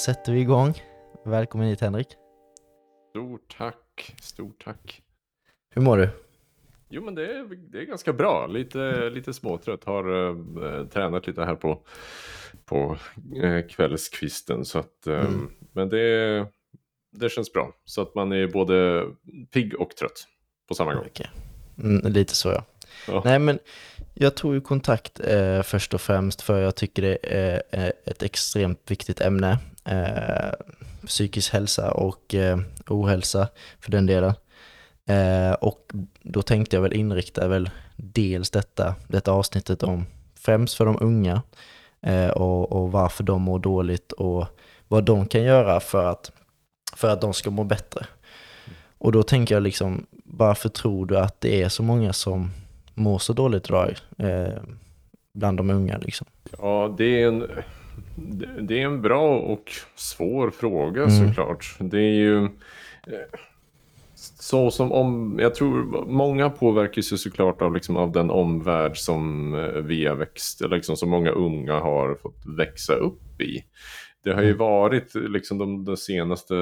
sätter vi igång. Välkommen hit Henrik. Stort tack, stort tack. Hur mår du? Jo men det är, det är ganska bra, lite, lite småtrött. Har äh, tränat lite här på, på äh, kvällskvisten. Så att, äh, mm. Men det, det känns bra. Så att man är både pigg och trött på samma gång. Okay. Mm, lite så ja. ja. Nej men jag tog ju kontakt eh, först och främst för jag tycker det är eh, ett extremt viktigt ämne. Eh, psykisk hälsa och eh, ohälsa för den delen. Eh, och då tänkte jag väl inrikta väl dels detta, detta avsnittet om främst för de unga eh, och, och varför de mår dåligt och vad de kan göra för att, för att de ska må bättre. Och då tänker jag liksom, varför tror du att det är så många som mår så dåligt idag eh, bland de unga liksom? Ja, det är en, det är en bra och svår fråga mm. såklart. Det är ju eh, så som om, jag tror många påverkas ju såklart av, liksom, av den omvärld som eh, vi har växt, liksom som många unga har fått växa upp i. Det har ju mm. varit liksom de, de senaste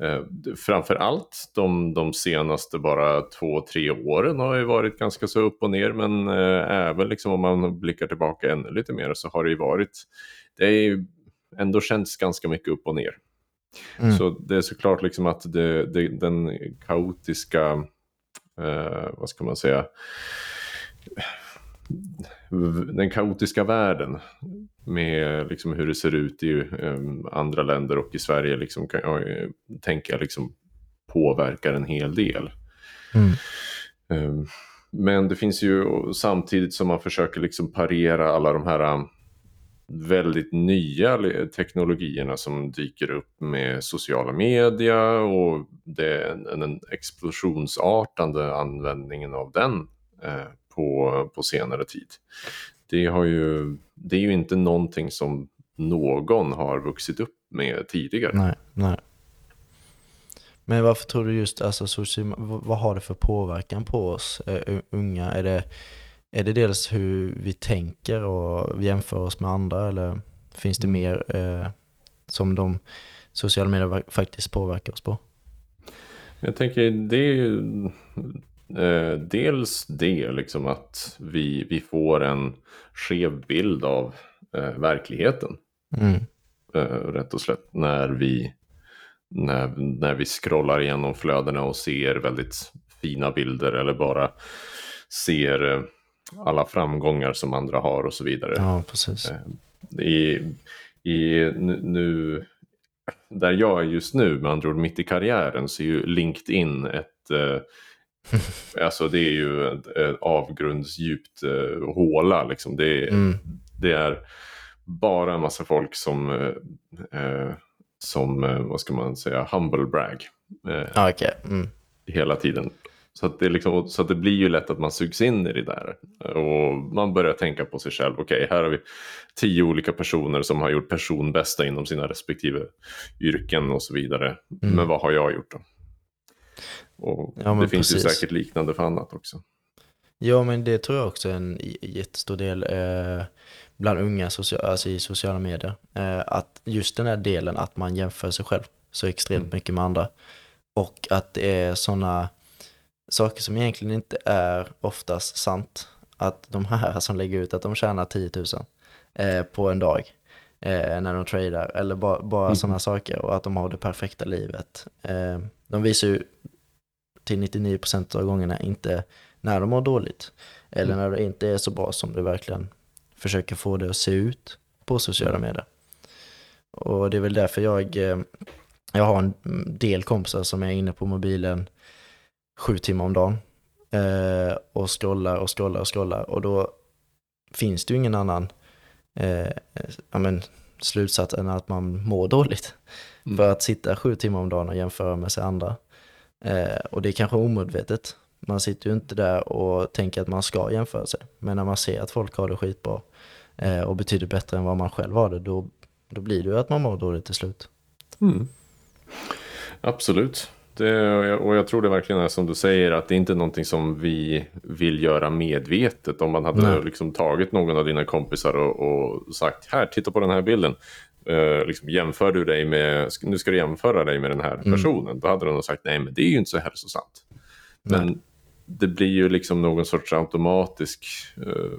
Eh, framför allt de, de senaste bara två, tre åren har ju varit ganska så upp och ner men eh, även liksom om man blickar tillbaka ännu lite mer så har det ju varit, det är ändå känts ganska mycket upp och ner. Mm. Så det är såklart liksom att det, det, den kaotiska, eh, vad ska man säga, den kaotiska världen med liksom hur det ser ut i um, andra länder och i Sverige liksom, kan jag uh, tänka liksom påverkar en hel del. Mm. Um, men det finns ju samtidigt som man försöker liksom parera alla de här um, väldigt nya teknologierna som dyker upp med sociala media och det är en explosionsartande användningen av den eh, på, på senare tid. Det, har ju, det är ju inte någonting som någon har vuxit upp med tidigare. Nej, nej. Men varför tror du just, alltså, vad har det för påverkan på oss uh, unga? Är det, är det dels hur vi tänker och vi jämför oss med andra eller finns det mer uh, som de sociala medier faktiskt påverkar oss på? Jag tänker det är ju Eh, dels det, liksom att vi, vi får en skev bild av eh, verkligheten. Mm. Eh, rätt och slätt när vi, när, när vi scrollar igenom flödena och ser väldigt fina bilder eller bara ser eh, alla framgångar som andra har och så vidare. Ja, precis. Eh, I, i nu, där jag är just nu, med andra ord mitt i karriären, så är ju LinkedIn ett eh, alltså det är ju ett, ett avgrundsdjupt uh, håla liksom. Det är, mm. det är bara en massa folk som, uh, som uh, vad ska man säga, humble brag. Uh, okay. mm. Hela tiden. Så att, det liksom, så att det blir ju lätt att man sugs in i det där. Och man börjar tänka på sig själv. Okej, okay, här har vi tio olika personer som har gjort personbästa inom sina respektive yrken och så vidare. Mm. Men vad har jag gjort då? Och ja, det finns precis. ju säkert liknande för annat också. Ja, men det tror jag också är en jättestor del eh, bland unga alltså i sociala medier. Eh, att just den här delen att man jämför sig själv så extremt mm. mycket med andra. Och att det är sådana saker som egentligen inte är oftast sant. Att de här som lägger ut att de tjänar 10 000 eh, på en dag eh, när de tradar. Eller bara, bara mm. sådana saker och att de har det perfekta livet. Eh, de visar ju till 99% av gångerna inte när de mår dåligt. Eller mm. när det inte är så bra som du verkligen försöker få det att se ut på sociala medier. Och det är väl därför jag, eh, jag har en del kompisar som är inne på mobilen sju timmar om dagen. Eh, och scrollar och scrollar och scrollar. Och då finns det ju ingen annan eh, ja, men, slutsats än att man mår dåligt. Mm. För att sitta sju timmar om dagen och jämföra med sig andra Eh, och det är kanske omedvetet. Man sitter ju inte där och tänker att man ska jämföra sig. Men när man ser att folk har det skitbra eh, och betydligt bättre än vad man själv har det, då, då blir det ju att man mår dåligt till slut. Mm. Absolut. Det, och jag tror det verkligen är som du säger att det är inte någonting som vi vill göra medvetet. Om man hade liksom tagit någon av dina kompisar och, och, sagt här, titta på den här bilden. Eh, liksom, jämför du dig med, nu ska du jämföra dig med den här personen, då hade de sagt nej men det är ju inte så hälsosamt. Men det blir ju liksom någon sorts automatisk eh,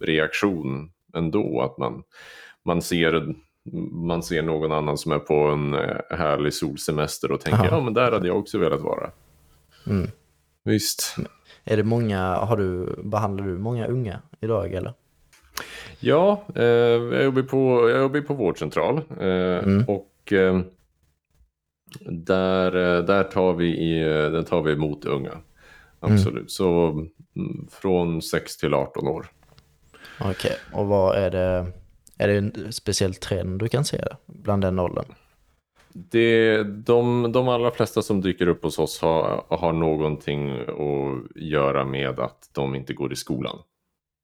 reaktion ändå, att man, man ser man ser någon annan som är på en eh, härlig solsemester och tänker Aha. ja men där hade jag också velat vara. Mm. Visst. Är det många, har du, behandlar du många unga idag eller? Ja, eh, jag, jobbar på, jag jobbar på vårdcentral eh, och eh, där, eh, där, tar vi i, eh, där tar vi emot unga. Absolut, så mm, från 6 till 18 år. Okej, och vad är det, är det en speciell trend du kan se bland den åldern? Det, de, de allra flesta som dyker upp hos oss har, har någonting att göra med att de inte går i skolan.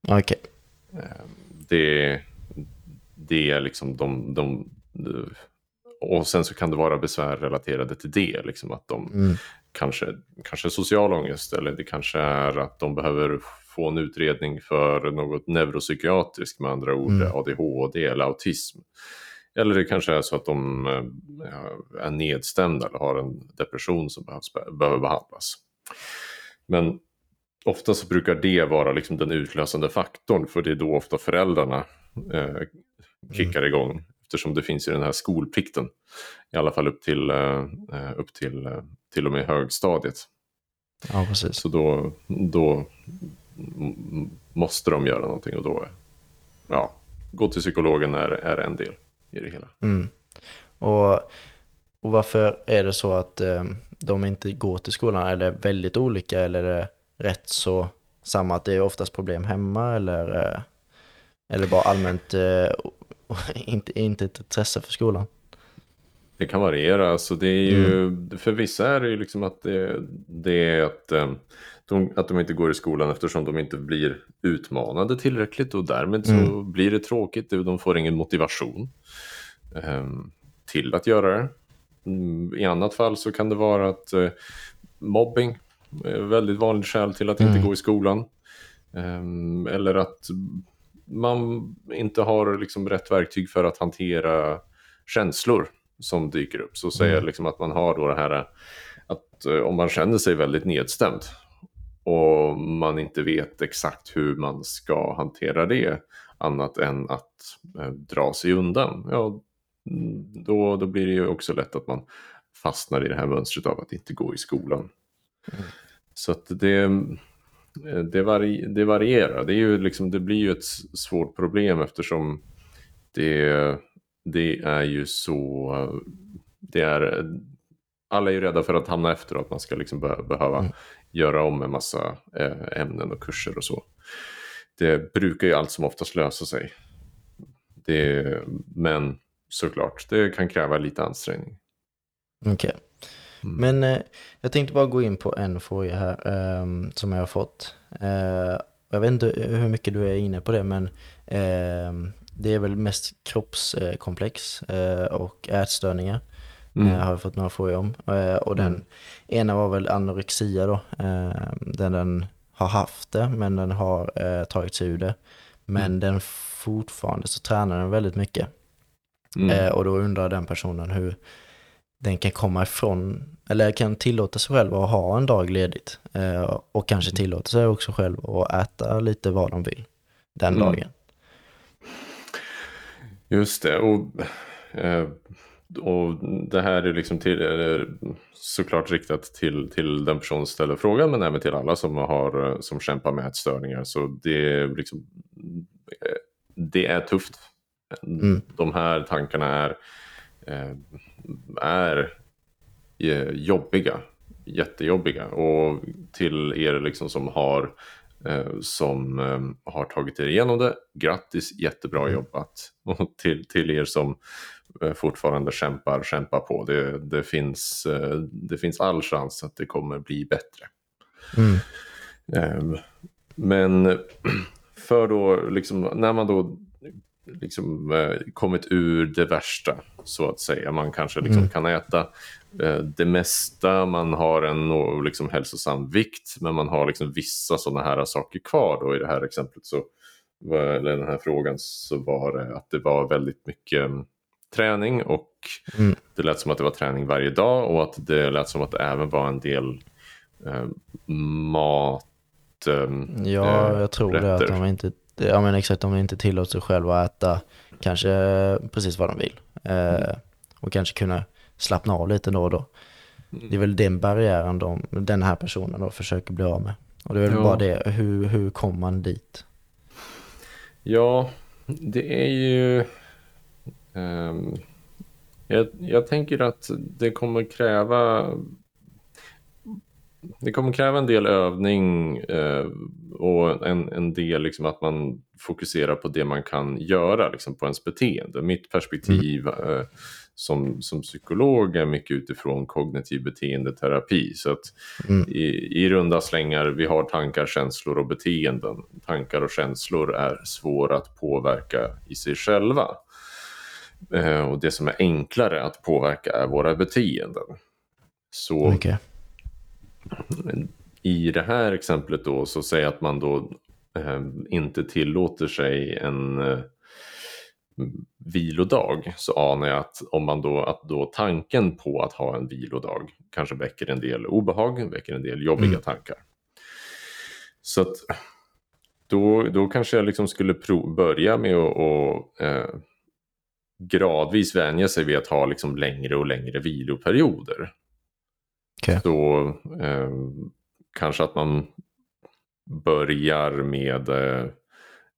Okej, Det, det är liksom de, de, Och sen så kan det vara besvär relaterade till det. Liksom att de Mm. kanske, kanske social ångest eller det kanske är att de behöver få en utredning för något neuropsykiatriskt med andra ord Mm. ADHD eller autism. Eller det kanske är så att de eh, är nedstämda eller har en depression som behövs, behöver behandlas. Men ofta så brukar det vara liksom den utlösande faktorn för det är då ofta föräldrarna eh, kickar igång. Eftersom det finns ju den här skolplikten. I alla fall upp till, eh, eh, upp till, eh, till och med högstadiet. ja precis. Så då, då måste de göra någonting och då, ja, gå till psykologen är, är en del i det hela. Mm. Och, och varför är det så att eh, de inte går till skolan? Är det väldigt olika eller är det rätt så samma att det är oftast problem hemma eller, eh, eller bara allmänt eh, inte, inte ett intresse för skolan? Det kan variera, så det är ju, för vissa är det ju liksom att det, det är att, eh, de, att de inte går i skolan eftersom de inte blir utmanade tillräckligt och därmed så blir det tråkigt de får ingen motivation till att göra det. Mm, I annat fall så kan det vara att mobbing väldigt vanligt skäl till att inte gå i skolan. Ehm, eller att man inte har liksom rätt verktyg för att hantera känslor som dyker upp. Så säger jag liksom att man har då det här att eh, om man känner sig väldigt nedstämd och man inte vet exakt hur man ska hantera det annat än att eh, dra sig undan. Ja, mm, då, då blir det ju också lätt att man fastnar i det här mönstret av att inte gå i skolan. Så att det, det, vari, det varierar. Det, är ju liksom, det blir ju ett svårt problem eftersom det, det är ju så... Det är, alla är ju rädda för att hamna efter och att man ska liksom be, behöva göra om en massa eh, ämnen och kurser och så. Det brukar ju allt som oftast lösa sig. Det, men såklart, det kan kräva lite ansträngning. Okej. Men eh, jag tänkte bara gå in på en fråga här ehm, som jag har fått. Eh, jag vet inte hur mycket du är inne på det, men ehm, det är väl mest kroppskomplex eh, och ätstörningar. Eh, har jag fått några frågor om. Eh, och den ena var väl anorexia då. Eh, den, den har haft det, men den har eh, tagit sig ur det. Men den fortfarande så tränar den väldigt mycket. Mm. Eh, och då undrar den personen hur den kan komma ifrån, eller kan tillåta sig själv att ha en dag ledigt. Eh, och kanske tillåta sig också själv att äta lite vad de vill den Mm. dagen. Just det. Och, eh, och det här är liksom till, är såklart riktat till, till den person som ställer frågan men även till alla som, har, eh, som kämpar med ätstörningar. Så det, är liksom, eh, det är tufft. Mm. De här tankarna är, eh, är eh, jobbiga. Jättejobbiga. Och till er liksom som har eh, som eh, har tagit er igenom det. Grattis, jättebra jobbat. Och till, till er som eh, fortfarande kämpar, kämpar på. Det, det, finns, eh, det finns all chans att det kommer bli bättre. Mm. Ehm, Men för då, liksom, när man då liksom, eh, kommit ur det värsta, så att säga. Man kanske liksom kan äta eh, det mesta, man har en liksom, hälsosam vikt, men man har liksom vissa sådana här saker kvar. Då. I det här exemplet, så, eller den här frågan, så var det att det var väldigt mycket träning och Mm. det lät som att det var träning varje dag och att det lät som att det även var en del eh, mat. ehm, Ja, eh, jag tror det att rätter. de inte, ja men exakt, de inte tillåter sig själva att äta kanske precis vad de vill. Eh, och kanske kunna slappna av lite då och då. Det är väl den barriären de, den här personen då försöker bli av med. Och det är väl Ja. bara det, hur, hur kommer man dit? Ja, det är ju... ehm, jag, jag tänker att det kommer kräva... Det kommer kräva en del övning eh, och en, en del liksom att man fokuserar på det man kan göra liksom på ens beteende. Mitt perspektiv eh, som, som psykolog är mycket utifrån kognitiv beteendeterapi. Så att Mm. i, i runda slängar, vi har tankar, känslor och beteenden. Tankar och känslor är svåra att påverka i sig själva. Eh, och det som är enklare att påverka är våra beteenden. Så Okej. I det här exemplet då så säger att man då eh, inte tillåter sig en eh, vilodag så anar jag att om man då, att då tanken på att ha en vilodag kanske väcker en del obehag, väcker en del jobbiga Mm. tankar. Så att då, då kanske jag liksom skulle prov, börja med att och, eh, gradvis vänja sig vid att ha liksom längre och längre viloperioder. Okej. Så eh, kanske att man börjar med eh,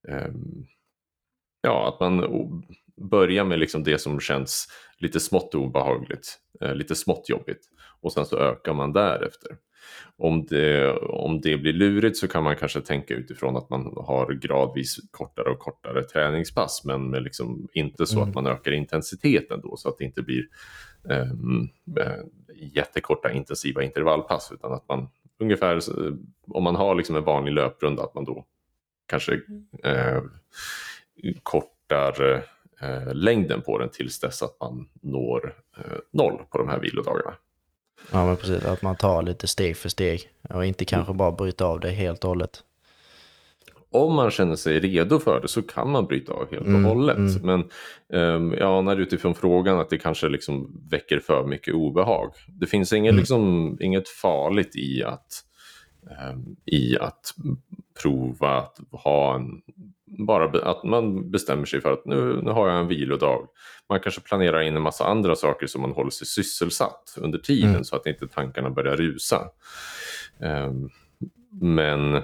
eh, ja, att man börjar med liksom det som känns lite smått obehagligt, eh, lite smått jobbigt och sen så ökar man därefter. Om det, om det blir lurigt så kan man kanske tänka utifrån att man har gradvis kortare och kortare träningspass men med liksom inte så Mm. att man ökar intensiteten då så att det inte blir ehm, jättekorta intensiva intervallpass utan att man ungefär så- om man har liksom en vanlig löprunda att man då kanske eh, kortar eh, längden på den tills dess att man når eh, noll på de här vilodagarna. Ja men precis, att man tar lite steg för steg och inte kanske bara bryta av det helt och hållet. Om man känner sig redo för det så kan man bryta av helt och Mm, hållet. mm. Men um, jag anar utifrån frågan att det kanske liksom väcker för mycket obehag. Det finns inget, Mm. liksom, inget farligt i att, ehm, i att prova att ha en bara att man bestämmer sig för att nu, nu har jag en vilodag. Man kanske planerar in en massa andra saker som man håller sig sysselsatt under tiden Mm. så att inte tankarna börjar rusa. Ehm, men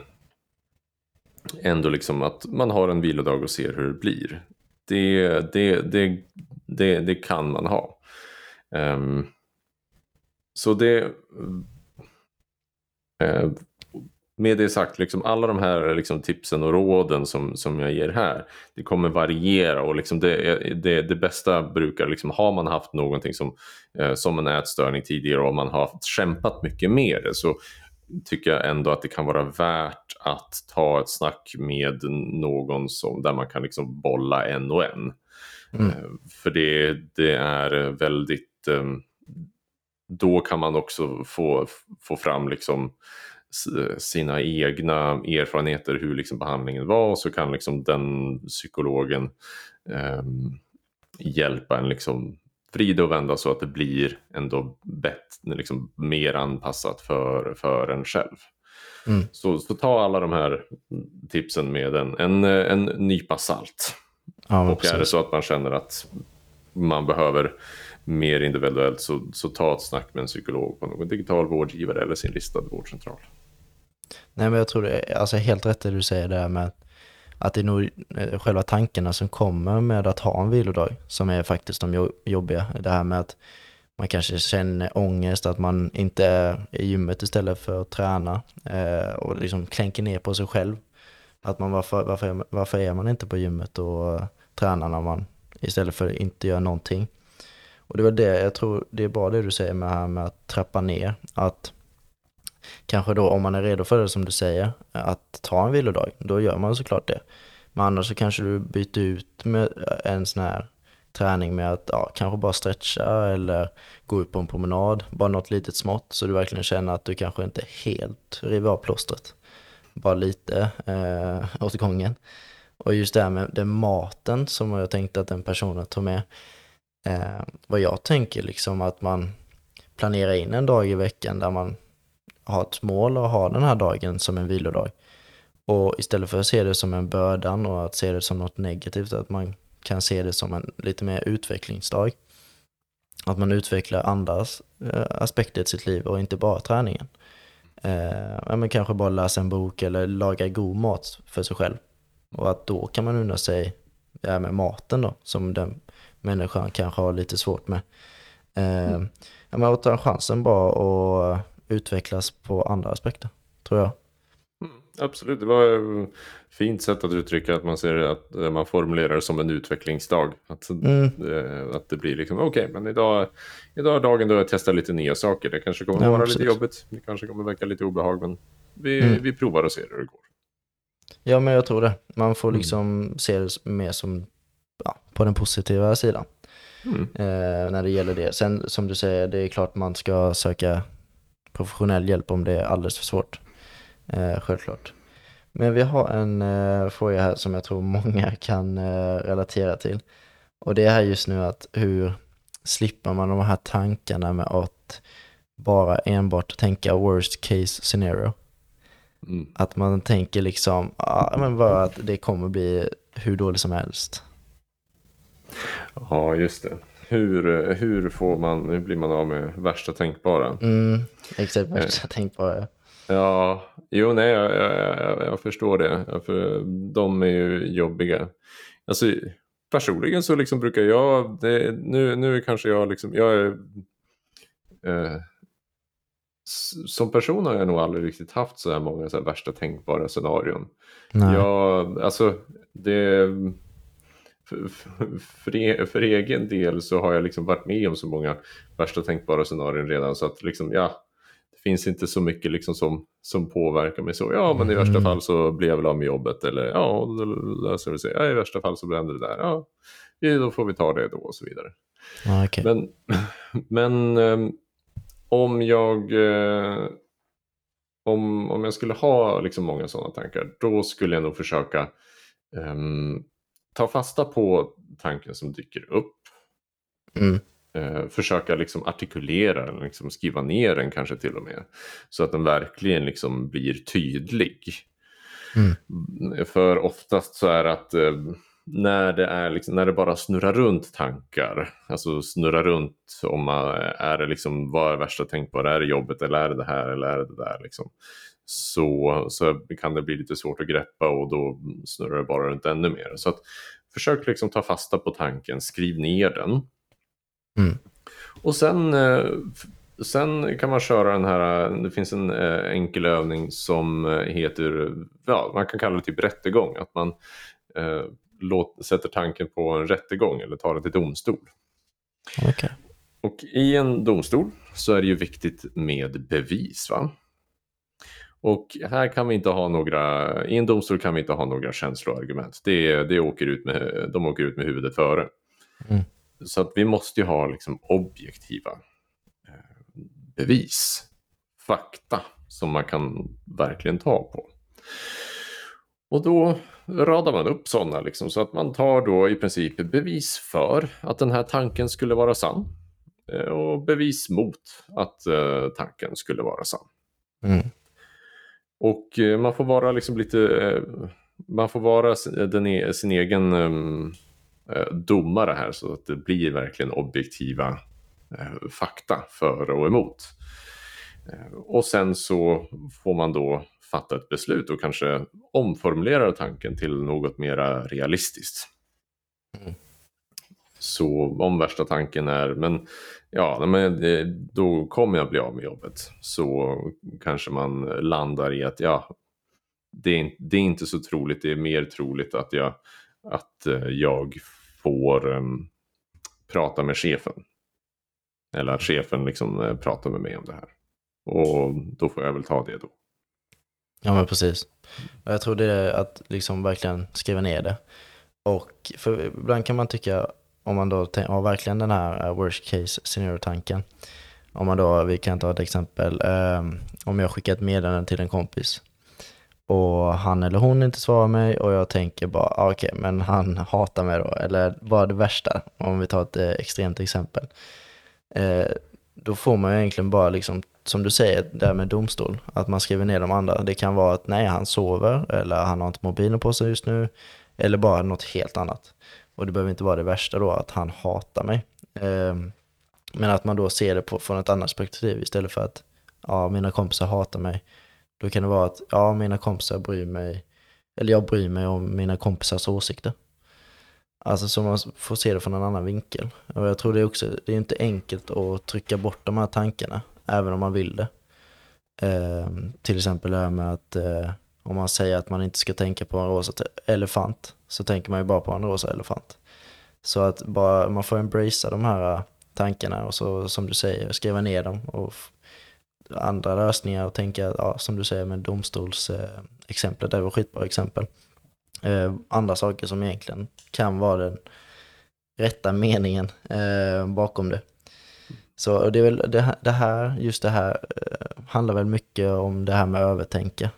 ändå liksom att man har en vilodag och ser hur det blir. Det, det, det, det, det kan man ha. Um, så det... Uh, med det sagt, liksom alla de här liksom, tipsen och råden som, som jag ger här, det kommer variera och liksom det, det, det bästa brukar, liksom, har man haft någonting som, eh, som en ätstörning tidigare och man har kämpat mycket med det så tycker jag ändå att det kan vara värt att ta ett snack med någon som, där man kan liksom bolla en och en. Mm. Eh, För det, det är väldigt, eh, då kan man också få, få fram liksom sina egna erfarenheter hur liksom behandlingen var och så kan liksom den psykologen ehm, hjälpa en liksom vrida och vända så att det blir ändå bättre, liksom mer anpassat för, för en själv. Mm. Så, så ta alla de här tipsen med en, en, en nypa salt. Ja, Och är det så att man känner att man behöver mer individuellt så, så ta ett snack med en psykolog på någon digital vårdgivare eller sin listade vårdcentral. Nej men jag tror det alltså helt rätt det du säger där med att att det är nog eh, själva tankarna som kommer med att ha en vilodag som är faktiskt de jobbiga. Det här med att man kanske känner ångest, att man inte är i gymmet istället för att träna eh, och liksom klänker ner på sig själv. Att man varför, varför, är, varför är man inte på gymmet och eh, tränar när man istället för att inte göra någonting. Och det var det, jag tror det är bra det du säger med, här med att trappa ner. Att kanske då om man är redo för det som du säger, att ta en vilodag, då gör man såklart det. Men annars så kanske du byter ut med eh, en sån här träning med att ja, kanske bara stretcha eller gå ut på en promenad, bara något litet smått så du verkligen känner att du kanske inte helt river av plåstret. Bara lite eh, åt gången. Och just det här med den maten som jag tänkte att den personen tar med. Eh, vad jag tänker liksom att man planerar in en dag i veckan där man ha ett mål och ha den här dagen som en vilodag. Och istället för att se det som en bördan och att se det som något negativt, att man kan se det som en lite mer utvecklingsdag. Att man utvecklar andra eh, aspekter i sitt liv och inte bara träningen. Eh, men kanske bara läsa en bok eller laga god mat för sig själv. Och att då kan man unna sig ja, med maten då, som den människan kanske har lite svårt med. Eh, mm. ja, men att ta chansen bara och utvecklas på andra aspekter, tror jag. Mm, absolut, det var ett fint sätt att uttrycka att man ser att man formulerar det som en utvecklingsdag. Att, mm. Eh, att det blir liksom, okej, okay, men idag, idag är dagen då jag testar lite nya saker. Det kanske kommer ja, vara lite jobbigt, det kanske kommer väcka lite obehag, men vi, mm. vi provar och ser hur det går. Ja, men jag tror det. Man får mm. liksom se det mer som ja, på den positiva sidan. Mm. Eh, när det gäller det. Sen som du säger, det är klart man ska söka professionell hjälp om det är alldeles för svårt. Eh, självklart. Men vi har en eh, fråga här som jag tror många kan eh, relatera till. Och det är här just nu att hur slipper man de här tankarna med att bara enbart tänka worst case scenario? Mm. Att man tänker liksom, ja men bara att det kommer bli hur dåligt som helst. Ja, just det. Hur, hur, får man, hur blir man av med värsta tänkbara? Mm, exakt, värsta eh. tänkbara. Ja, jo nej, jag, jag, jag förstår det. För de är ju jobbiga. Alltså, personligen så liksom brukar jag, det, nu, nu kanske jag liksom, jag är, eh, som person har jag nog aldrig riktigt haft så här många så här värsta tänkbara scenarion. Nej. Jag, alltså, det för, för, e, för, egen del så har jag liksom varit med om så många värsta tänkbara scenarion redan så att liksom, ja, det finns inte så mycket liksom som, som påverkar mig så. Ja, men i värsta mm. fall så blir jag väl av med jobbet eller ja, då löser det sig. Ja, i värsta fall så blir det där. Ja, då får vi ta det då och så vidare. Ah, okay. Men, men um, om jag uh, om, om jag skulle ha liksom många sådana tankar, då skulle jag nog försöka um, ta fasta på tanken som dyker upp. Mm. Eh, försöka liksom artikulera den, liksom skriva ner den kanske till och med. Så att den verkligen liksom blir tydlig. Mm. För oftast så är det att eh, när, det är liksom, när det bara snurrar runt tankar, alltså snurrar runt om man är det liksom, vad är värsta tänkbara, är det jobbet eller är det det här eller är det det där liksom så, så kan det bli lite svårt att greppa och då snurrar det bara runt ännu mer. Så att, försök liksom ta fasta på tanken, skriv ner den. Mm. Och sen, eh, sen kan man köra den här, det finns en eh, enkel övning som eh, heter, ja, man kan kalla det typ rättegång, att man eh, låt, sätter tanken på en rättegång eller tar det till domstol. Okay. Och i en domstol så är det ju viktigt med bevis. va? Och här kan vi inte ha några, i en domstol kan vi inte ha några känsloargument. Det, det åker ut med, de åker ut med huvudet före. Mm. Så att vi måste ju ha liksom objektiva eh, bevis, fakta som man kan verkligen ta på. Och då radar man upp sådana liksom, så att man tar då i princip bevis för att den här tanken skulle vara sann eh, och bevis mot att uh, tanken skulle vara sann. Mm. Och eh, man får vara liksom lite, eh, man får vara eh, den, e, sin egen ehm, domare här så att det blir verkligen objektiva fakta för och emot. Och sen så får man då fatta ett beslut och kanske omformulera tanken till något mera realistiskt. Mm. Så om värsta tanken är, men ja, men det, då kommer jag bli av med jobbet. Så kanske man landar i att ja, det är, det är inte så troligt, det är mer troligt att jag, att eh, jag får um, prata med chefen. Eller att chefen liksom eh, pratar med mig om det här. Och då får jag väl ta det då. Ja men precis. Jag tror det är att liksom verkligen skriva ner det. Och för ibland kan man tycka om man då har verkligen den här eh, worst case scenario-tanken. Om man då, vi kan ta ett exempel, ehm, om jag skickar ett meddelande till en kompis och han eller hon inte svarar mig och jag tänker bara, ah, okej, okay, men han hatar mig då, eller bara det värsta, om vi tar ett eh, extremt exempel. Eh, då får man ju egentligen bara liksom, som du säger, det här med domstol, att man skriver ner de andra. Det kan vara att nej, han sover, eller han har inte mobilen på sig just nu, eller bara något helt annat. Och det behöver inte vara det värsta då, att han hatar mig. Ehm, men att man då ser det på, från ett annat perspektiv istället för att, ja, mina kompisar hatar mig, då kan det vara att, ja, mina kompisar bryr mig, eller jag bryr mig om mina kompisars åsikter. Alltså så man får se det från en annan vinkel. Och jag tror det är också, det är inte enkelt att trycka bort de här tankarna, även om man vill det. Eh, till exempel det här med att eh, om man säger att man inte ska tänka på en rosa elefant, så tänker man ju bara på en rosa elefant. Så att bara, man får embracea de här äh, tankarna och så som du säger, skriva ner dem och andra lösningar och tänka, ja, som du säger med domstolsexemplet, äh, det var skitbra exempel. Eh, andra saker som egentligen kan vara den rätta meningen eh, bakom det. Så det är väl det här, det här just det här eh, handlar väl mycket om det här med övertänka.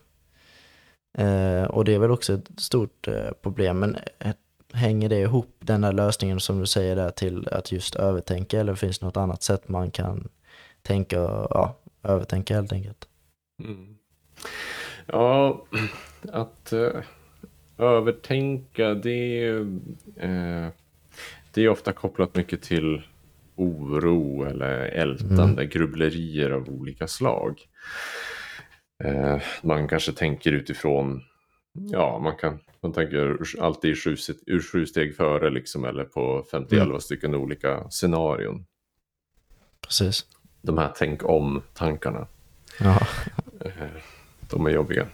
Eh, och det är väl också ett stort eh, problem, men eh, hänger det ihop, den här lösningen som du säger där till att just övertänka eller finns det något annat sätt man kan tänka, ja, övertänka helt enkelt. Mm. Ja, att uh, övertänka det, uh, det är ofta kopplat mycket till oro eller ältande, mm. grubblerier av olika slag. Uh, man kanske tänker utifrån, ja man kan man tänker alltid sju, ur sju steg före liksom eller på 50 mm. stycken olika scenarion. Precis de här tänk om-tankarna. Ja. Eh, de är jobbiga.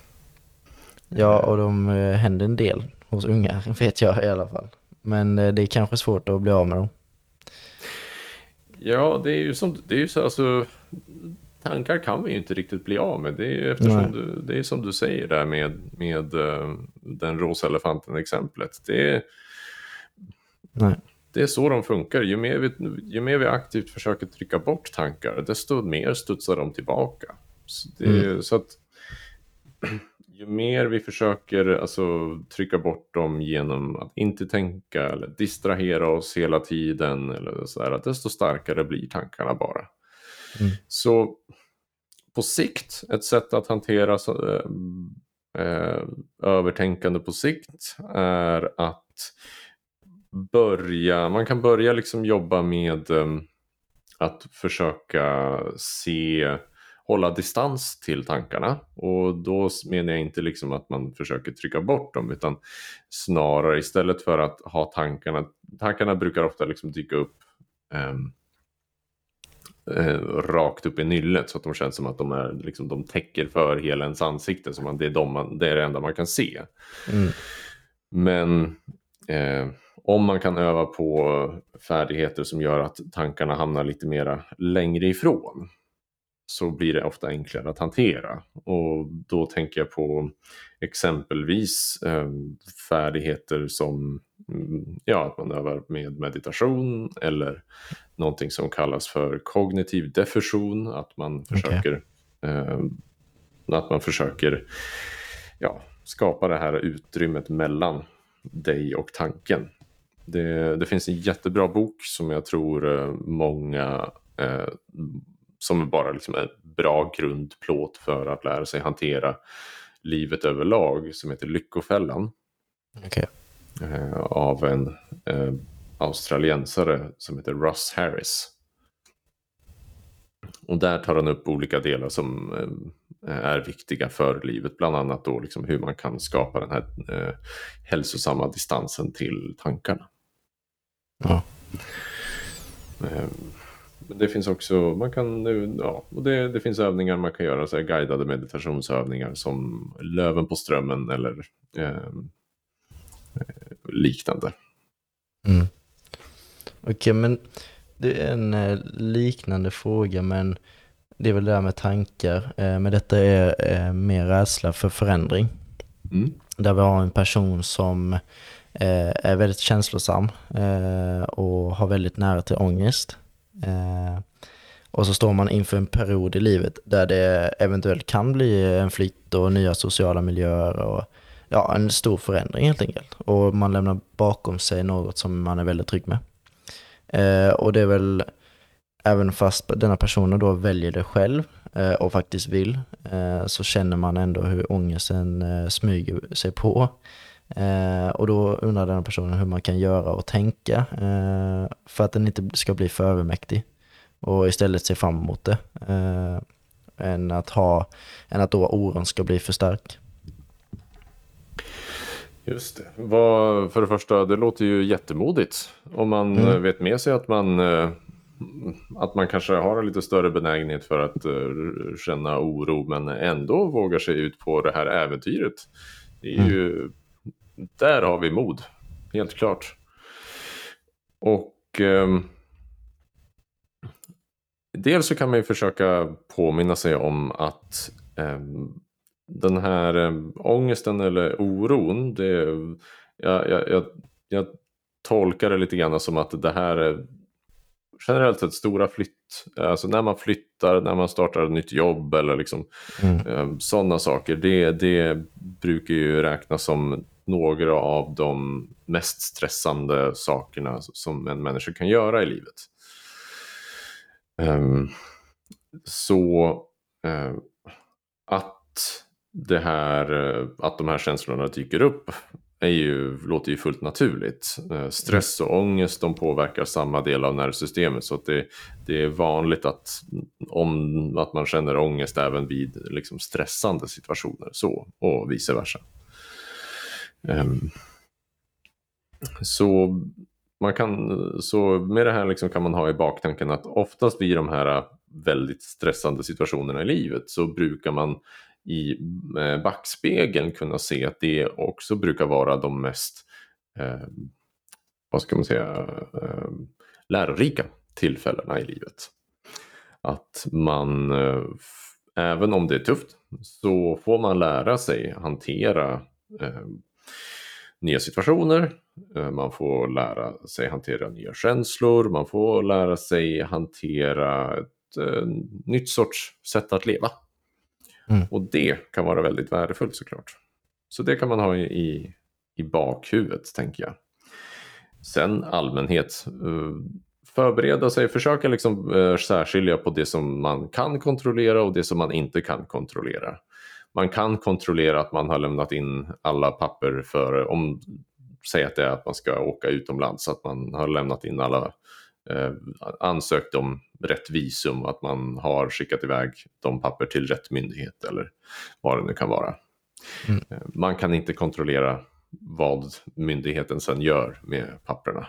Ja, och de eh, händer en del hos unga, vet jag i alla fall. Men eh, det är kanske svårt att bli av med dem. Ja, det är ju som det är ju så alltså tankar kan vi ju inte riktigt bli av med. Det är ju eftersom du, det är som du säger där med, med uh, den rosa elefanten exemplet. Det är, det är så de funkar. Ju mer, vi, ju mer vi aktivt försöker trycka bort tankar, desto mer studsar de tillbaka. Så, det, mm. så att ju mer vi försöker alltså, trycka bort dem genom att inte tänka eller distrahera oss hela tiden, eller så där, desto starkare blir tankarna bara. Mm. Så på sikt, ett sätt att hantera så, eh, eh, övertänkande på sikt är att börja, man kan börja liksom jobba med eh, att försöka se, hålla distans till tankarna. Och då menar jag inte liksom att man försöker trycka bort dem utan snarare istället för att ha tankarna, tankarna brukar ofta liksom dyka upp um, eh, rakt upp i nyllet så att de känns som att de, är, liksom, de täcker för hela ens ansikte. Så man, det, är de man, det är det enda man kan se. Mm. Men eh, om man kan öva på färdigheter som gör att tankarna hamnar lite mera längre ifrån så blir det ofta enklare att hantera. Och då tänker jag på exempelvis eh, färdigheter som ja, att man övar med meditation eller någonting som kallas för kognitiv diffusion, att man försöker, okay. eh, att man försöker ja, skapa det här utrymmet mellan dig och tanken. Det, det, finns en jättebra bok som jag tror eh, många eh, som är bara liksom en bra grundplåt för att lära sig hantera livet överlag som heter Lyckofällan. Okay. Eh, av en eh, australiensare som heter Russ Harris. Och där tar han upp olika delar som eh, är viktiga för livet, bland annat då liksom hur man kan skapa den här eh, hälsosamma distansen till tankarna. Ja. Men det finns också, man kan, ja, och det, det finns övningar man kan göra, så guidade meditationsövningar som Löven på strömmen eller eh, liknande. Mm. Okej, okay, men det är en eh, liknande fråga, men det är väl det här med tankar. Eh, men detta är eh, mer rädsla för förändring. Mm. Där vi har en person som är väldigt känslosam och har väldigt nära till ångest. Och så står man inför en period i livet där det eventuellt kan bli en flytt och nya sociala miljöer och ja, en stor förändring helt enkelt. Och man lämnar bakom sig något som man är väldigt trygg med. Eh, och det är väl, även fast denna personen då väljer det själv eh, och faktiskt vill, eh, så känner man ändå hur ångesten eh, smyger sig på. Eh, och då undrar den personen hur man kan göra och tänka eh, för att den inte ska bli för övermäktig och istället se fram emot det. Eh, än, att ha, än att då oron ska bli för stark. Just det. Vad, för det första, det låter ju jättemodigt. Om man mm. vet med sig att man, eh, att man kanske har en lite större benägenhet för att uh, känna oro men ändå vågar sig ut på det här äventyret. Det är mm. ju, där har vi mod, helt klart. Och um, dels så kan man ju försöka påminna sig om att um, den här äh, ångesten eller oron, det, jag, jag, jag, jag tolkar det lite grann som att det här är generellt sett stora flytt, alltså när man flyttar, när man startar ett nytt jobb eller liksom mm. eh, sådana saker, det, det brukar ju räknas som några av de mest stressande sakerna som en människa kan göra i livet. Um, så uh, att det här, eh, att de här känslorna dyker upp är ju, låter ju fullt naturligt. Eh, stress och ångest de påverkar samma del av nervsystemet så att det, det är vanligt att, om, att man känner ångest även vid liksom, stressande situationer så, och vice versa. Um, så, man kan, så med det här liksom kan man ha i baktanken att oftast vid de här väldigt stressande situationerna i livet så brukar man i eh, backspegeln kunna se att det också brukar vara de mest, eh, vad ska man säga, eh, lärorika tillfällena i livet. Att man, eh, även om det är tufft, så får man lära sig hantera eh, nya situationer, eh, man får lära sig hantera nya känslor, man får lära sig hantera ett eh, nytt sorts sätt att leva. Mm. Och det kan vara väldigt värdefullt såklart. Så det kan man ha i, i bakhuvudet tänker jag. Sen allmänhet. Eh, förbereda sig, försöka liksom eh, särskilja på det som man kan kontrollera och det som man inte kan kontrollera. Man kan kontrollera att man har lämnat in alla papper för, om, säg att det är att man ska åka utomlands, att man har lämnat in alla ansökt om rätt visum att man har skickat iväg de papper till rätt myndighet eller vad det nu kan vara. Mm. Eh, man kan inte kontrollera vad myndigheten sen gör med papperna.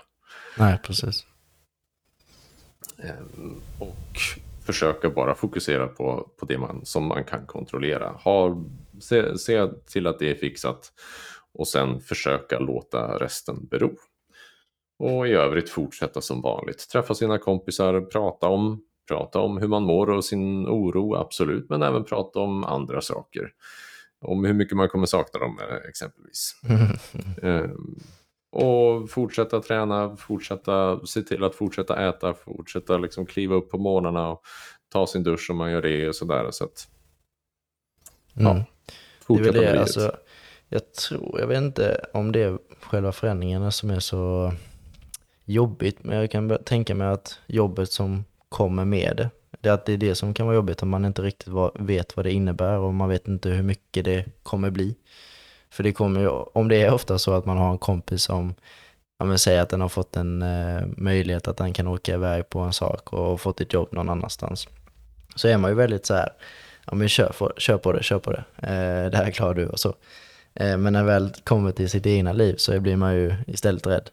Nej, precis. Eh, och försöka bara fokusera på, på det man, som man kan kontrollera. Ha, se, se till att det är fixat och sen försöka låta resten bero. Och i övrigt fortsätta som vanligt. Träffa sina kompisar, prata om, prata om hur man mår och sin oro, absolut, men även prata om andra saker. Om hur mycket man kommer sakna dem eh, exempelvis. um, och fortsätta träna, fortsätta se till att fortsätta äta, fortsätta liksom kliva upp på morgnarna och ta sin dusch om man gör det och sådär. Så att, ja, mm. fortsätta det det, alltså, jag tror, jag vet inte om det är själva förändringarna som är så jobbigt, men jag kan tänka mig att jobbet som kommer med det, det är att det är det som kan vara jobbigt om man inte riktigt vet vad det innebär och man vet inte hur mycket det kommer bli. För det kommer ju, om det är ofta så att man har en kompis som ja, men säger att den har fått en eh, möjlighet att den kan åka iväg på en sak och fått ett jobb någon annanstans. Så är man ju väldigt så här, ja men kör, för, kör på det, kör på det, eh, det här klarar du och så. Eh, men när väl kommer till sitt egna liv så blir man ju istället rädd.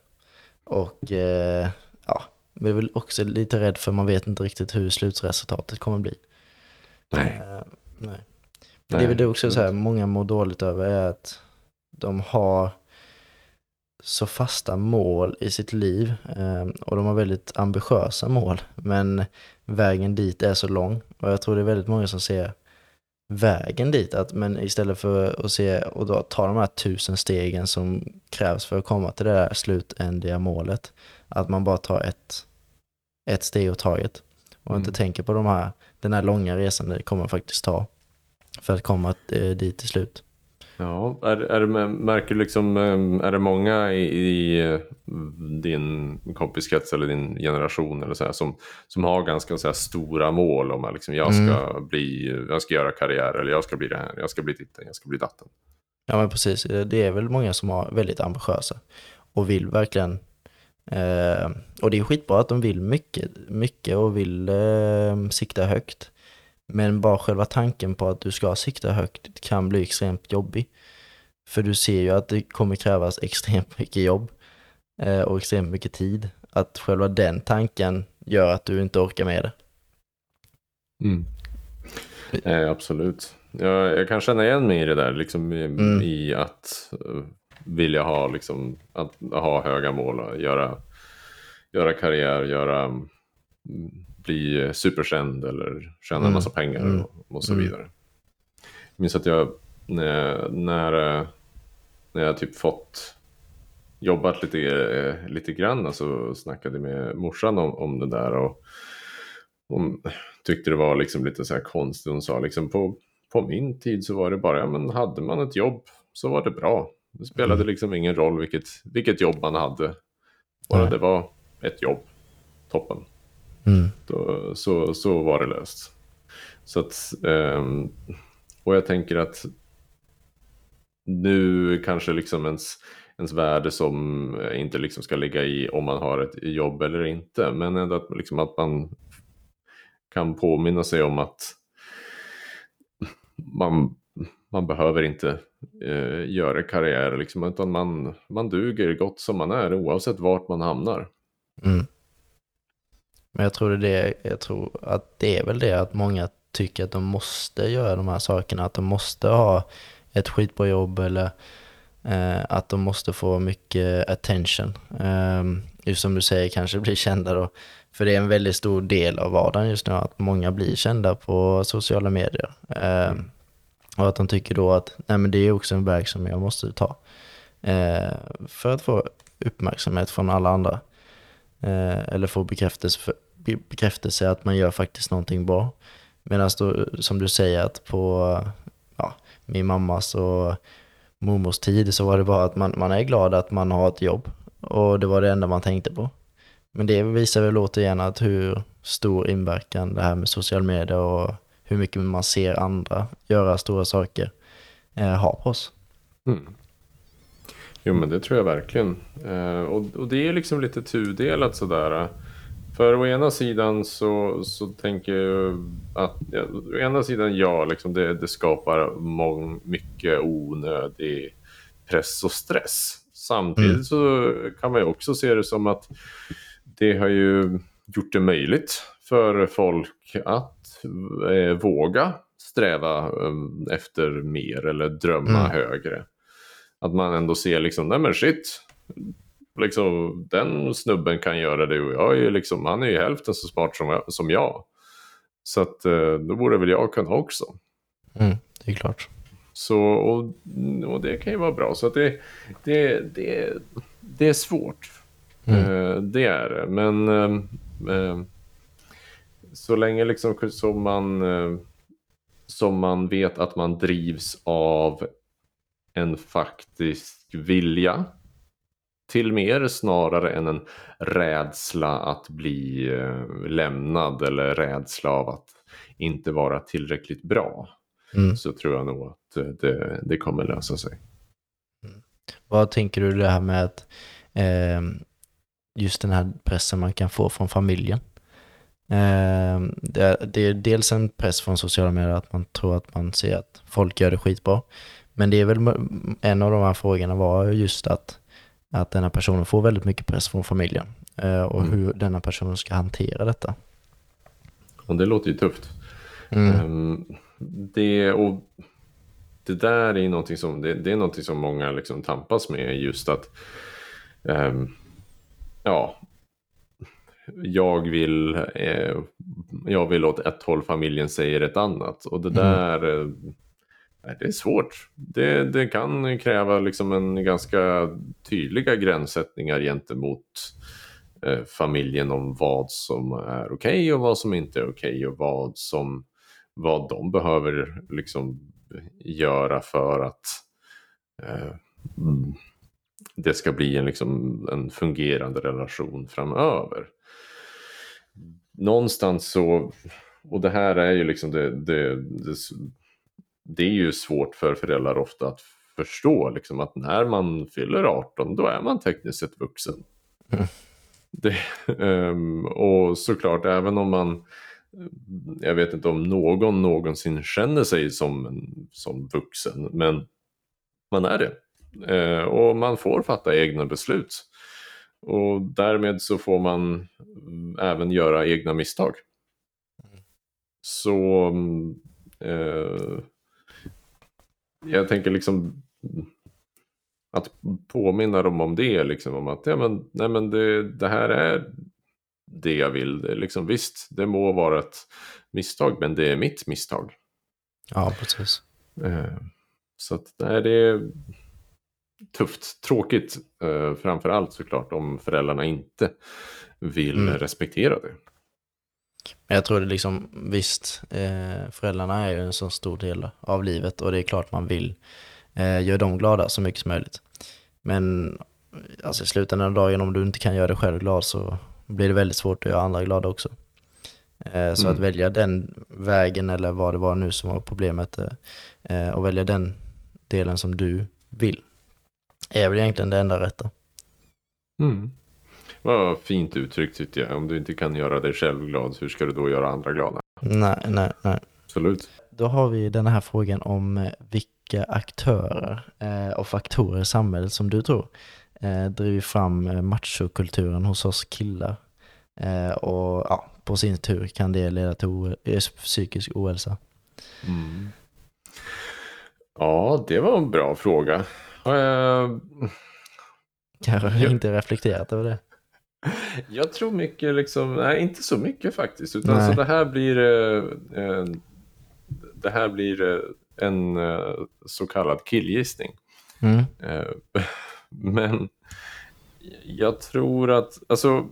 Och eh, ja, jag är väl också lite rädd för man vet inte riktigt hur slutresultatet kommer bli. Nej. Uh, nej. nej. Det är väl också så här, många mår dåligt över är att de har så fasta mål i sitt liv um, och de har väldigt ambitiösa mål. Men vägen dit är så lång och jag tror det är väldigt många som ser vägen dit. Att, men istället för att se och då ta de här tusen stegen som krävs för att komma till det där slutändiga målet, att man bara tar ett, ett steg åt taget. och Mm. inte tänker på de här, den här långa resan det kommer faktiskt ta för att komma eh, dit till slut. Ja, är, är märker du liksom, eh, är det många i, i eh, din kompiskrets eller din generation eller så här, som, som har ganska så här, stora mål om att liksom, jag, ska bli, jag ska göra karriär eller jag ska bli det här, jag ska bli ditten, jag ska bli datten. Ja men precis, det är väl många som är väldigt ambitiösa och vill verkligen eh, och det är skitbra att de vill mycket, mycket och vill eh, sikta högt. Men bara själva tanken på att du ska sikta högt kan bli extremt jobbig. För du ser ju att det kommer krävas extremt mycket jobb eh, och extremt mycket tid. Att själva den tanken gör att du inte orkar med det. Eh, absolut. Jag, jag kan känna igen mig i det där, liksom i, Mm. i att uh, vilja ha, liksom, att ha höga mål och göra, göra karriär, göra, mm, bli superkänd eller tjäna en Mm. massa pengar Mm. och, så Mm. vidare. Jag minns att jag, när, när, eh, när jag typ fått jobbat lite, eh, lite grann så snackade med morsan om, om det där. och hon tyckte det var liksom lite så här konstigt. Hon sa liksom på, på min tid så var det bara, ja men hade man ett jobb så var det bra. Det spelade Mm. liksom ingen roll vilket, vilket jobb man hade. Bara Nej. det var ett jobb. Toppen. Mm. Då, så, så var det löst. Så att, ehm, och jag tänker att nu kanske liksom ens, ens värde som inte liksom ska ligga i om man har ett jobb eller inte. Men ändå att, liksom att man kan påminna sig om att man, man behöver inte eh, göra karriär, liksom, utan man, man duger gott som man är oavsett vart man hamnar. Mm. Men jag tror, det är det, jag tror att det är väl det att många tycker att de måste göra de här sakerna, att de måste ha ett skitbra jobb eller eh, att de måste få mycket attention. Eh, just som du säger, kanske bli kända då. För det är en väldigt stor del av vardagen just nu, att många blir kända på sociala medier. Eh, och att de tycker då att nej, men det är också en väg som jag måste ta. Eh, för att få uppmärksamhet från alla andra. Eh, eller få bekräftelse, för, bekräftelse att man gör faktiskt någonting bra. Medan då, som du säger, att på ja, min mammas och mormors tid så var det bara att man, man är glad att man har ett jobb. Och det var det enda man tänkte på. Men det visar väl återigen att hur stor inverkan det här med social media och hur mycket man ser andra göra stora saker eh, har på oss. Mm. Jo men det tror jag verkligen. Eh, och, och det är liksom lite tudelat sådär. Eh, för å ena sidan så, så tänker jag att, ja, å ena sidan ja, liksom det, det skapar mång, mycket onödig press och stress. Samtidigt Mm. så kan man ju också se det som att det har ju gjort det möjligt för folk att eh, våga sträva eh, efter mer eller drömma Mm. högre. Att man ändå ser liksom, nej men shit, liksom, den snubben kan göra det och jag är ju liksom, han är ju hälften så smart som jag. Som jag. Så att eh, då borde väl jag kunna också. Mm, det är klart. Så, och, och det kan ju vara bra. Så att det, det, det, det är svårt. Mm. Eh, det är det. Men eh, så länge liksom som man, som man vet att man drivs av en faktisk vilja till mer snarare än en rädsla att bli eh, lämnad eller rädsla av att inte vara tillräckligt bra. Mm. Så tror jag nog att eh, det, det kommer lösa sig. Vad tänker du det här med att eh, just den här pressen man kan få från familjen? Eh, det, är, det är dels en press från sociala medier att man tror att man ser att folk gör det skitbra. Men det är väl en av de här frågorna var just att, att den här personen får väldigt mycket press från familjen eh, och Mm. hur denna person ska hantera detta. Och det låter ju tufft. Mm. Ehm, det, och det där är någonting som, det, det är någonting som många liksom tampas med. Just att ehm, ja, jag vill, eh, jag vill åt ett håll, familjen säger ett annat. Och det Mm. där, nej, det är svårt. Det, det kan kräva liksom en ganska tydliga gränssättningar gentemot eh, familjen om vad som är okej okay och vad som inte är okej okay och vad som vad de behöver liksom göra för att eh, mm, det ska bli en, liksom, en fungerande relation framöver. Någonstans så, och det här är ju liksom det, det, det, det är ju svårt för föräldrar ofta att förstå liksom att när man fyller 18 då är man tekniskt sett vuxen. Mm. Det, um, och såklart även om man jag vet inte om någon någonsin känner sig som, som vuxen men man är det. Eh, och man får fatta egna beslut. Och därmed så får man även göra egna misstag. Så eh, jag tänker liksom att påminna dem om det, liksom, om att ja, men, nej, men det, det här är det jag vill. Det, liksom, visst, det må vara ett misstag, men det är mitt misstag. Ja, precis. Eh, så att, nej, det är tufft, tråkigt, eh, framför allt såklart om föräldrarna inte vill mm. respektera det. Jag tror det liksom, visst, eh, föräldrarna är ju en så stor del av livet och det är klart man vill eh, göra dem glada så mycket som möjligt. Men alltså, i slutändan av dagen, om du inte kan göra dig själv glad så blir det väldigt svårt att göra andra glada också. Eh, så mm. att välja den vägen eller vad det var nu som var problemet eh, och välja den delen som du vill är väl egentligen det enda rätta. Mm. Vad fint uttryckt tycker jag. Om du inte kan göra dig själv glad, hur ska du då göra andra glada? Nej, nej, nej. Absolut. Då har vi den här frågan om eh, vilka aktörer eh, och faktorer i samhället som du tror eh, driver fram machokulturen hos oss killar. Och ja, på sin tur kan det leda till psykisk ohälsa. Mm. Ja, det var en bra fråga. Uh, Kanske jag, inte reflekterat över det. Jag tror mycket, liksom, nej inte så mycket faktiskt. Utan så det här blir, eh, det här blir eh, en eh, så kallad killgissning. Mm. Eh, men jag tror att, alltså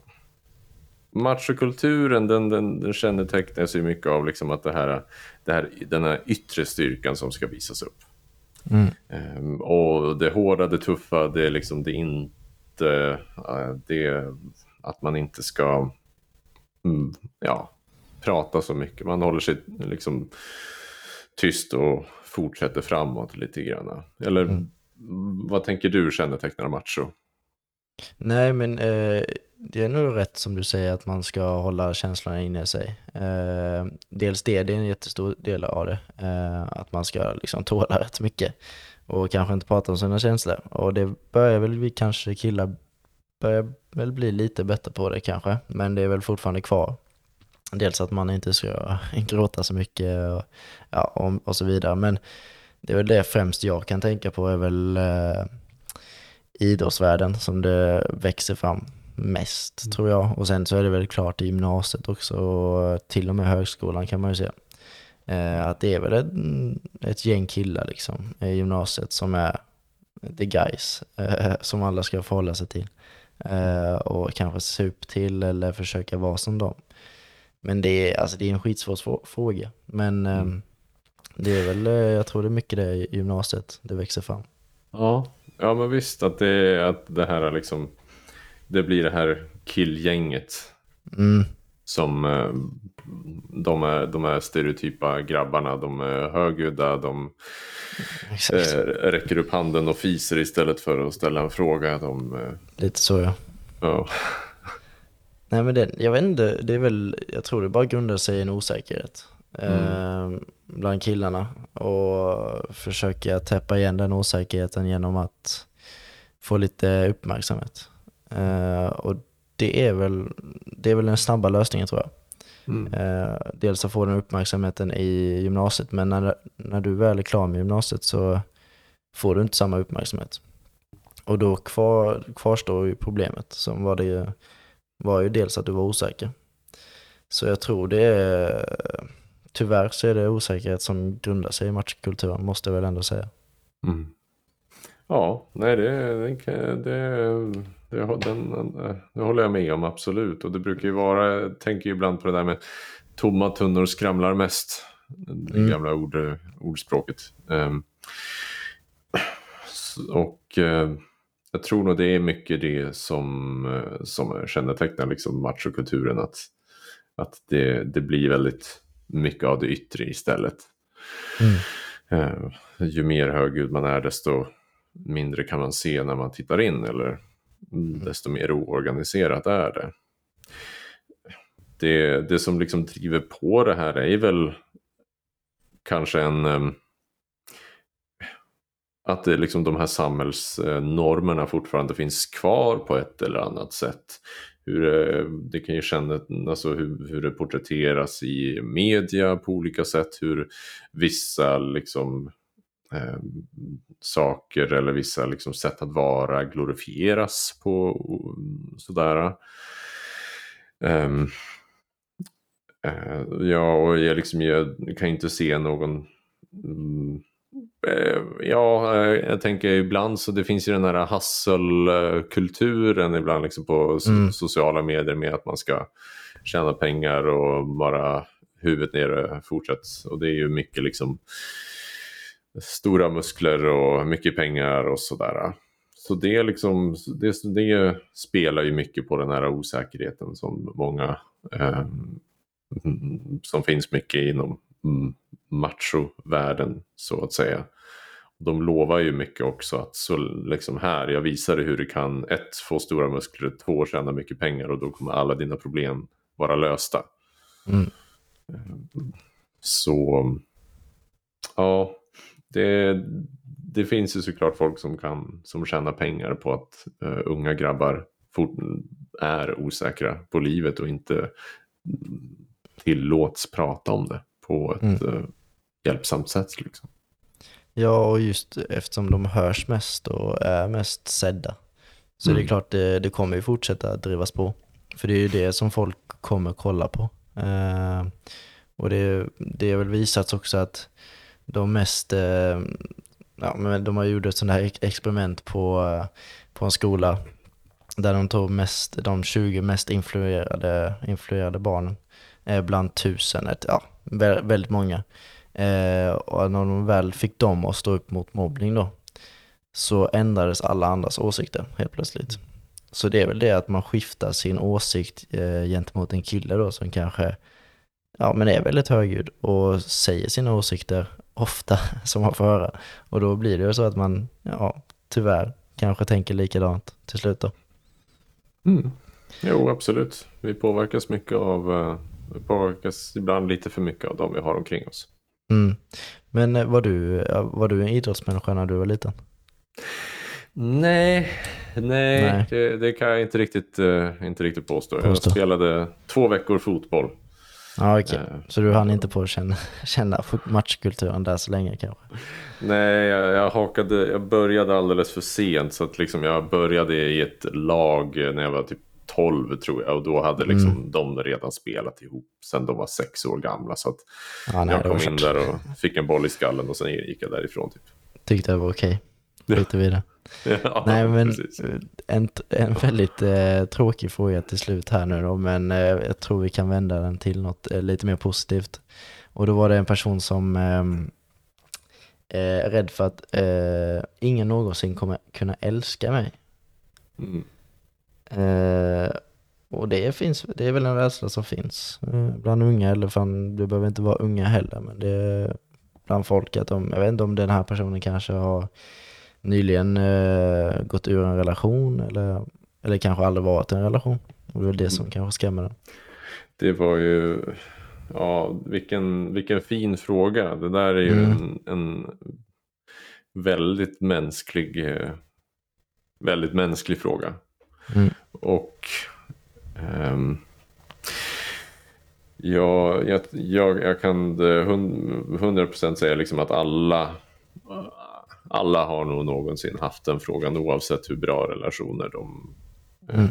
machokulturen den, den, den kännetecknas ju mycket av liksom att det här, det här, den här yttre styrkan som ska visas upp. Mm. Um, och det hårda, det tuffa, det är liksom det inte, det att man inte ska, mm, ja, prata så mycket. Man håller sig liksom tyst och fortsätter framåt lite grann. Eller mm. vad tänker du kännetecknar macho? Nej, men eh, det är nog rätt som du säger att man ska hålla känslorna inne i sig. Eh, dels det, det är en jättestor del av det. Eh, att man ska liksom tåla rätt mycket och kanske inte prata om sina känslor. Och det börjar väl vi kanske killar börjar väl bli lite bättre på det kanske, men det är väl fortfarande kvar. Dels att man inte ska gråta så mycket och, ja, och, och så vidare. Men det är väl det främst jag kan tänka på är väl eh, idrottsvärlden som det växer fram mest mm. tror jag. Och sen så är det väl klart i gymnasiet också och till och med högskolan kan man ju se. Eh, att det är väl ett, ett gäng killar liksom i gymnasiet som är the guys eh, som alla ska förhålla sig till. Eh, och kanske se upp till eller försöka vara som dem. Men det är, alltså, det är en skitsvår fråga. Men mm. det är väl, jag tror det är mycket det i gymnasiet det växer fram. Ja, ja men visst att det, att det här liksom det blir det här killgänget. Mm. Som eh, de är, de är stereotypa grabbarna, de är högljudda, de eh, räcker upp handen och fiser istället för att ställa en fråga. De, eh... Lite så ja. ja. Nej men det, jag vet inte, det är väl, jag tror det bara grundar sig i en osäkerhet. Mm. Eh, bland killarna och försöka täppa igen den osäkerheten genom att få lite uppmärksamhet. Uh, och det är, väl, det är väl den snabba lösningen tror jag. Mm. Uh, dels att få den uppmärksamheten i gymnasiet, men när, när du väl är klar med gymnasiet så får du inte samma uppmärksamhet. Och då kvar, kvarstår ju problemet som var det var ju dels att du var osäker. Så jag tror det är, tyvärr så är det osäkerhet som grundar sig i matchkulturen, måste jag väl ändå säga. Mm. Ja, nej det, det, det, det, den, det håller jag med om absolut. Och det brukar ju vara, jag tänker ju ibland på det där med tomma tunnor skramlar mest. Det mm. gamla ord, ordspråket. Um, och uh, jag tror nog det är mycket det som, som kännetecknar liksom machokulturen. Att, att det, det blir väldigt mycket av det yttre istället. Mm. Uh, ju mer högljudd man är desto mindre kan man se när man tittar in eller. Mm. desto mer oorganiserat är det. Det, det som liksom driver på det här är väl kanske en ehm, att det liksom de här samhällsnormerna fortfarande finns kvar på ett eller annat sätt. Hur, det, det kan ju kännas, alltså hur, hur det porträtteras i media på olika sätt, hur vissa liksom eh, saker eller vissa liksom, sätt att vara glorifieras på sådär. Um, uh, ja, och jag, liksom, jag kan inte se någon um, Ja, jag tänker ibland så det finns ju den här hustle-kulturen ibland liksom på mm. sociala medier med att man ska tjäna pengar och bara huvudet nere fortsätt. Och det är ju mycket liksom stora muskler och mycket pengar och sådär. Så det, liksom, det, det spelar ju mycket på den här osäkerheten som många eh, som finns mycket inom machovärlden så att säga. De lovar ju mycket också att så liksom här, jag visar dig hur du kan ett, få stora muskler, två, tjäna mycket pengar och då kommer alla dina problem vara lösta. Mm. Så ja, det, det finns ju såklart folk som kan som tjänar pengar på att uh, unga grabbar fort, är osäkra på livet och inte tillåts prata om det på ett mm. uh, hjälpsamt sätt. Liksom. Ja, och just eftersom de hörs mest och är mest sedda så mm. det är klart det, det kommer ju fortsätta drivas på. För det är ju det som folk kommer kolla på. Uh, och det, det är väl visats också att de mest, eh, ja men de har gjort ett sånt här experiment på, eh, på en skola där de tog mest, de 20 mest influerade, influerade barnen eh, bland tusen, ja väldigt många. och när de väl fick dem att stå upp mot mobbning då så ändrades alla andras åsikter helt plötsligt. Så det är väl det att man skiftar sin åsikt gentemot en kille då som kanske ja, men är väldigt högljudd och säger sina åsikter ofta som man får höra. Och då blir det ju så att man, ja, tyvärr kanske tänker likadant till slut då. Mm. Jo, absolut. Vi påverkas mycket av, eh, vi påverkas ibland lite för mycket av de vi har omkring oss. Mm. Men eh, var du, var du en idrottsmänniska när du var liten? Nej, nej, nej. Det, det, kan jag inte riktigt, uh, inte riktigt påstå. påstå. Jag spelade två veckor fotboll Ja, okej. Okay. Så du hann inte på att känna, känna matchkulturen där så länge kanske? Nej, jag, jag, hakade, jag började alldeles för sent. Så att liksom jag började i ett lag när jag var typ 12 tror jag. Och då hade liksom mm. de redan spelat ihop sen de var sex år gamla. Så att ja, nej, jag kom in där och fick en boll i skallen och sen gick jag därifrån. Typ. Tyckte det var okej. Okay. Lite vidare. Ja, Nej, men en, en väldigt eh, tråkig fråga till slut här nu då, men eh, jag tror vi kan vända den till något eh, lite mer positivt. Och då var det en person som ehm, är rädd för att eh, ingen någonsin kommer kunna älska mig. Mm. Eh, och det finns, det är väl en rädsla som finns eh, bland unga, eller fan, det behöver inte vara unga heller, men det är bland folk att de, jag vet inte om den här personen kanske har nyligen eh, gått ur en relation eller, eller kanske aldrig varit i en relation. Och det är väl det som mm. kanske skrämmer den. Det var ju, ja vilken, vilken fin fråga. Det där är ju mm. en, en väldigt mänsklig, eh, väldigt mänsklig fråga. Mm. Och um, ja, jag, jag, jag kan 100% säga liksom att alla alla har nog någonsin haft den frågan oavsett hur bra relationer de, mm. eh,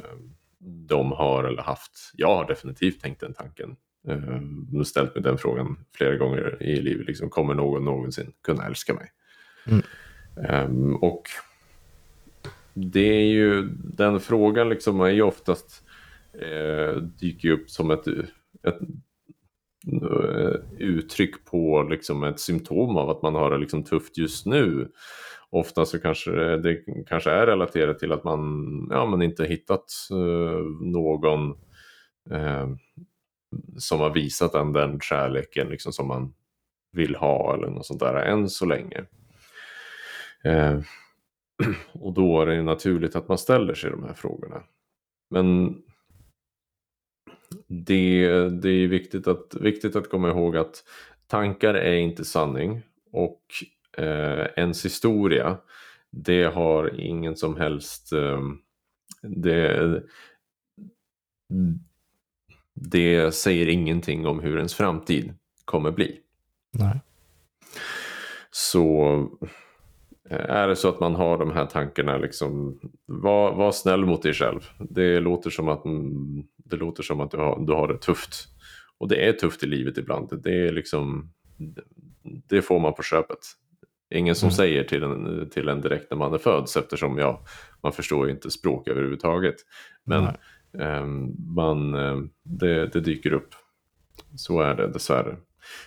de har eller haft. Jag har definitivt tänkt den tanken. Eh, ställt mig den frågan flera gånger i livet. Liksom, kommer någon någonsin kunna älska mig? Mm. Um, och det är ju, den frågan liksom är ju oftast, eh, dyker upp som ett, ett eh, Eh, uttryck på liksom ett symptom av att man har det liksom tufft just nu. Ofta så kanske det kanske är relaterat till att man, ja, man inte hittat eh, någon eh, som har visat en den kärleken liksom som man vill ha eller något sånt där än så länge. Eh, och då är det naturligt att man ställer sig de här frågorna. Men det, det är viktigt att, viktigt att komma ihåg att tankar är inte sanning och eh, ens historia det har ingen som helst eh, det, det säger ingenting om hur ens framtid kommer bli. Nej. Så eh, är det så att man har de här tankarna, liksom, var, var snäll mot dig själv. Det låter som att, mm, det, låter som att du, har, du har det tufft. Och det är tufft i livet ibland. Det, är liksom, det får man på köpet. Ingen som mm. säger till en, till en direkt när man är född eftersom ja, man förstår ju inte språk överhuvudtaget. Men eh, man, det, det dyker upp. Så är det dessvärre.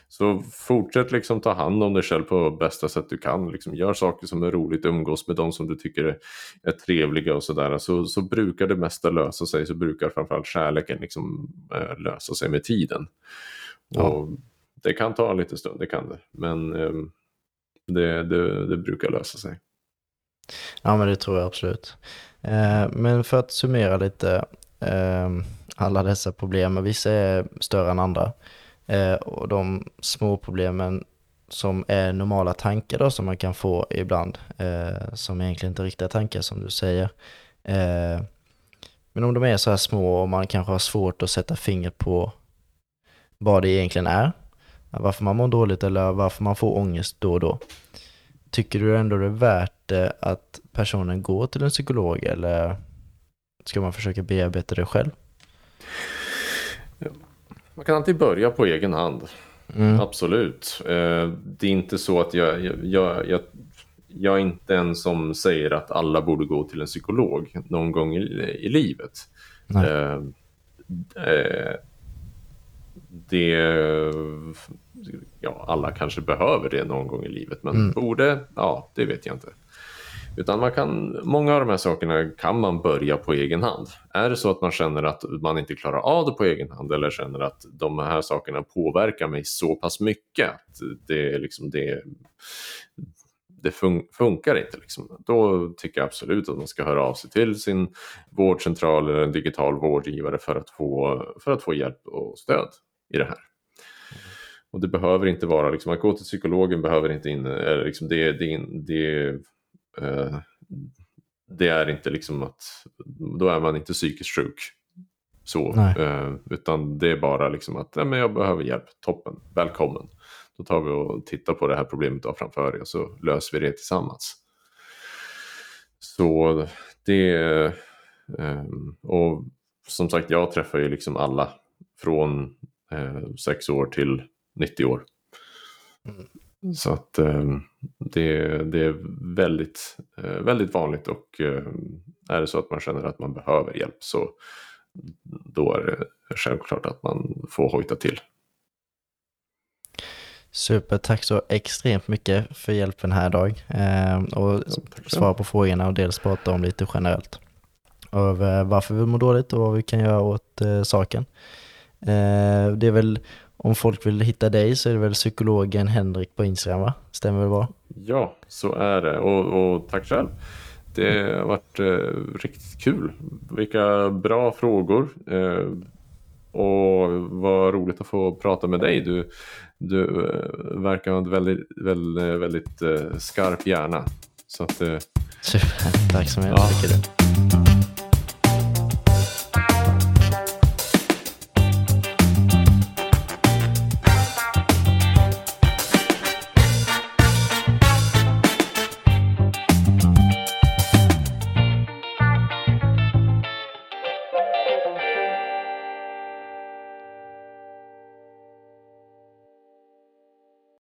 Så fortsätt liksom ta hand om dig själv på bästa sätt du kan. Liksom gör saker som är roligt, umgås med de som du tycker är, är trevliga och sådär. Så, så brukar det mesta lösa sig, så brukar framförallt kärleken liksom, äh, lösa sig med tiden. Ja. Och det kan ta lite stund, det kan det. Men äh, det, det, det brukar lösa sig. Ja men det tror jag absolut. Eh, men för att summera lite, eh, alla dessa problem, vissa är större än andra. Eh, och de små problemen som är normala tankar då som man kan få ibland, eh, som egentligen inte är riktiga tankar som du säger. Eh, men om de är så här små och man kanske har svårt att sätta fingret på vad det egentligen är, varför man mår dåligt eller varför man får ångest då och då. Tycker du ändå det är värt det att personen går till en psykolog eller ska man försöka bearbeta det själv? Man kan alltid börja på egen hand. Mm. Absolut. Eh, det är inte så att jag, jag, jag, jag är inte en som säger att alla borde gå till en psykolog någon gång i, i livet. Eh, eh, det, ja, alla kanske behöver det någon gång i livet, men mm. borde, ja, det vet jag inte. Utan man kan, många av de här sakerna kan man börja på egen hand. Är det så att man känner att man inte klarar av det på egen hand eller känner att de här sakerna påverkar mig så pass mycket att det, liksom, det, det fun funkar inte. Liksom. Då tycker jag absolut att man ska höra av sig till sin vårdcentral eller en digital vårdgivare för att få, för att få hjälp och stöd i det här. Och det behöver inte vara, liksom, att gå till psykologen behöver inte in, eller liksom det, det, det det är inte liksom att då är man inte psykiskt sjuk. Så, eh, utan det är bara liksom att nej, men jag behöver hjälp, toppen, välkommen. Då tar vi och tittar på det här problemet du har framför dig och så löser vi det tillsammans. Så det, eh, och som sagt jag träffar ju liksom alla från eh, 6 år till 90 år. Mm. Så att eh, det, det, är väldigt, eh, väldigt vanligt och eh, är det så att man känner att man behöver hjälp så då är det självklart att man får hojta till. Super, tack så extremt mycket för hjälpen här idag eh, och svara på frågorna och dels prata om lite generellt av varför vi mår dåligt och vad vi kan göra åt eh, saken. Eh, det är väl om folk vill hitta dig så är det väl psykologen Henrik på Instagram va? Stämmer det bra? Ja, så är det. Och, och tack själv. Det har varit eh, riktigt kul. Vilka bra frågor. Eh, och vad roligt att få prata med dig. Du, du eh, verkar ha en väldigt, väldigt, väldigt eh, skarp hjärna. Så att, Super, tack så mycket. Ja.